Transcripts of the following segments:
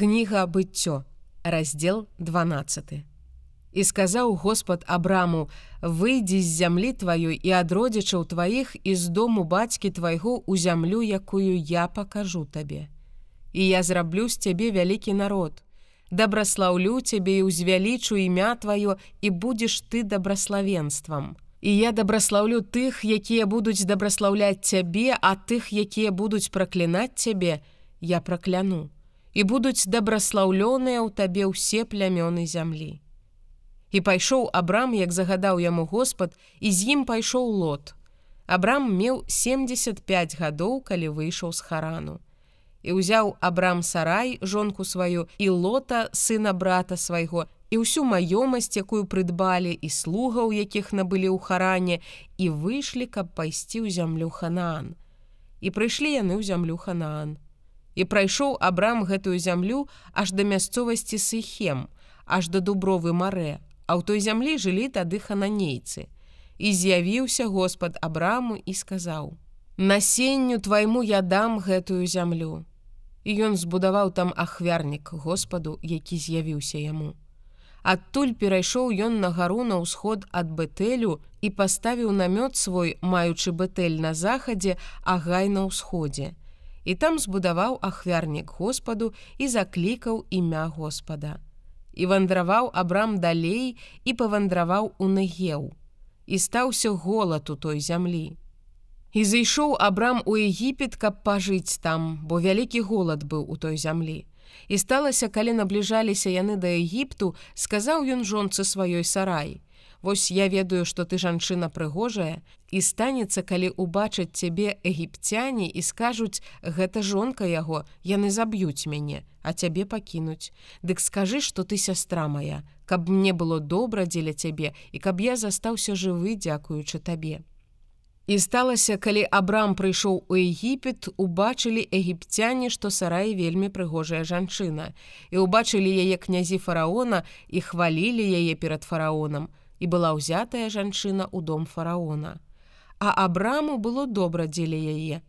Кніга быццё, раздел 12. І сказаў Господ Абраму: выйдзі з зямлі тваёй і ад родзічаў тваіх і з дому бацькі твайго ў зямлю, якую я пакажу табе. І я зраблю з цябе вялікі народ. Дабраслаўлю цябе і ўзвялічу імя тваё і будзеш ты дабраславенствам. І я дабраслаўлю тых, якія будуць дабраслаўляць цябе, а тых, якія будуць праклінаць цябе, я пракляну. І будуць дабраслаўлёныя ў табе ўсе плямёны зямлі. І пайшоў Абрам, як загадаў яму Господ, і з ім пайшоў лот. Абрам меў 75 гадоў, калі выйшаў з харану. І ўзяў Абрам сарай жонку сваю і лота сына брата свайго і ўсю маёмасць, якую прыдбалі і слугаў, якіх набылі ў харане і выйшлі, каб пайсці ў зямлю ханаан. І прыйшлі яны ў зямлю ханаан. І прайшоў Абрам гэтую зямлю аж да мясцовасці сыхем, аж да дубровы маре, а ў той зямлі жылі тады хананейцы. І з'явіўся Господ Абраму і сказаў: « Насенню твайму я дам гэтую зямлю. І ён збудаваў там ахвярнік Господу, які з'явіўся яму. Адтуль перайшоў ён на гару на ўсход ад бэтэлю і паставіў намёт свой, маючы бэтэль на захадзе, а гай на ўсходзе. І там збудаваў ахвярнік Господу і заклікаў імя Господа і вандраваў абрам далей і павандраваў у Негеў і стаўся голад у той зямлі. І зайшоў абрам у Егіпет, каб пажыць там, бо вялікі голад быў у той зямлі. І сталася, калі набліжаліся яны да Егіпту, сказаў ён жонцы сваёй сарай: Вось я ведаю, што ты жанчына прыгожая і станецца, калі убачаць цябе егіпцяне і скажуць: гэта жонка яго, яны заб'юць мяне, а цябе пакінуць. Дык скажы, што ты сястра моя, каб мне было добра дзеля цябе і каб я застаўся жывы, дзякуючы табе. І сталася, калі Абрам прыйшоў у Егіпет, убачылі егіпцяне, што сарай вельмі прыгожая жанчына. І ўбачылі яе князі фараона і хвалілі яе перад фараонам і была ўзятая жанчына ў дом фараона. А абраму было добра дзеля яе.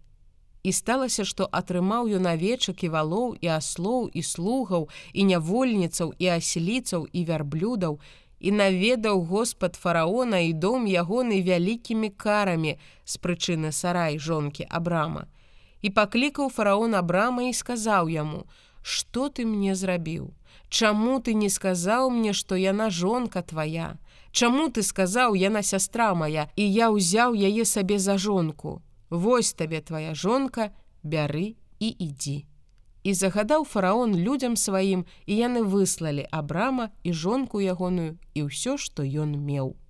І сталася, што атрымаў ён авечак і валоў і аслоў і слугаў і нявольніцаў і аселіцаў і вярблюдаў і наведаў Господ фараона і дом ягоны вялікімі карамі з прычыны сарай жонкі абрама. І паклікаў фараон абрама і сказаў яму: « Што ты мне зрабіў? Чаму ты не сказаў мне, што яна жонка твоя? Чаму ты сказаў яна сястра моя і я ўзяў яе сабе за жонку. Вось табе твоя жонка, бяры і ідзі. І загадаў фараон людзям сваім і яны выслалі абрама і жонку ягоную і ўсё, што ён меў.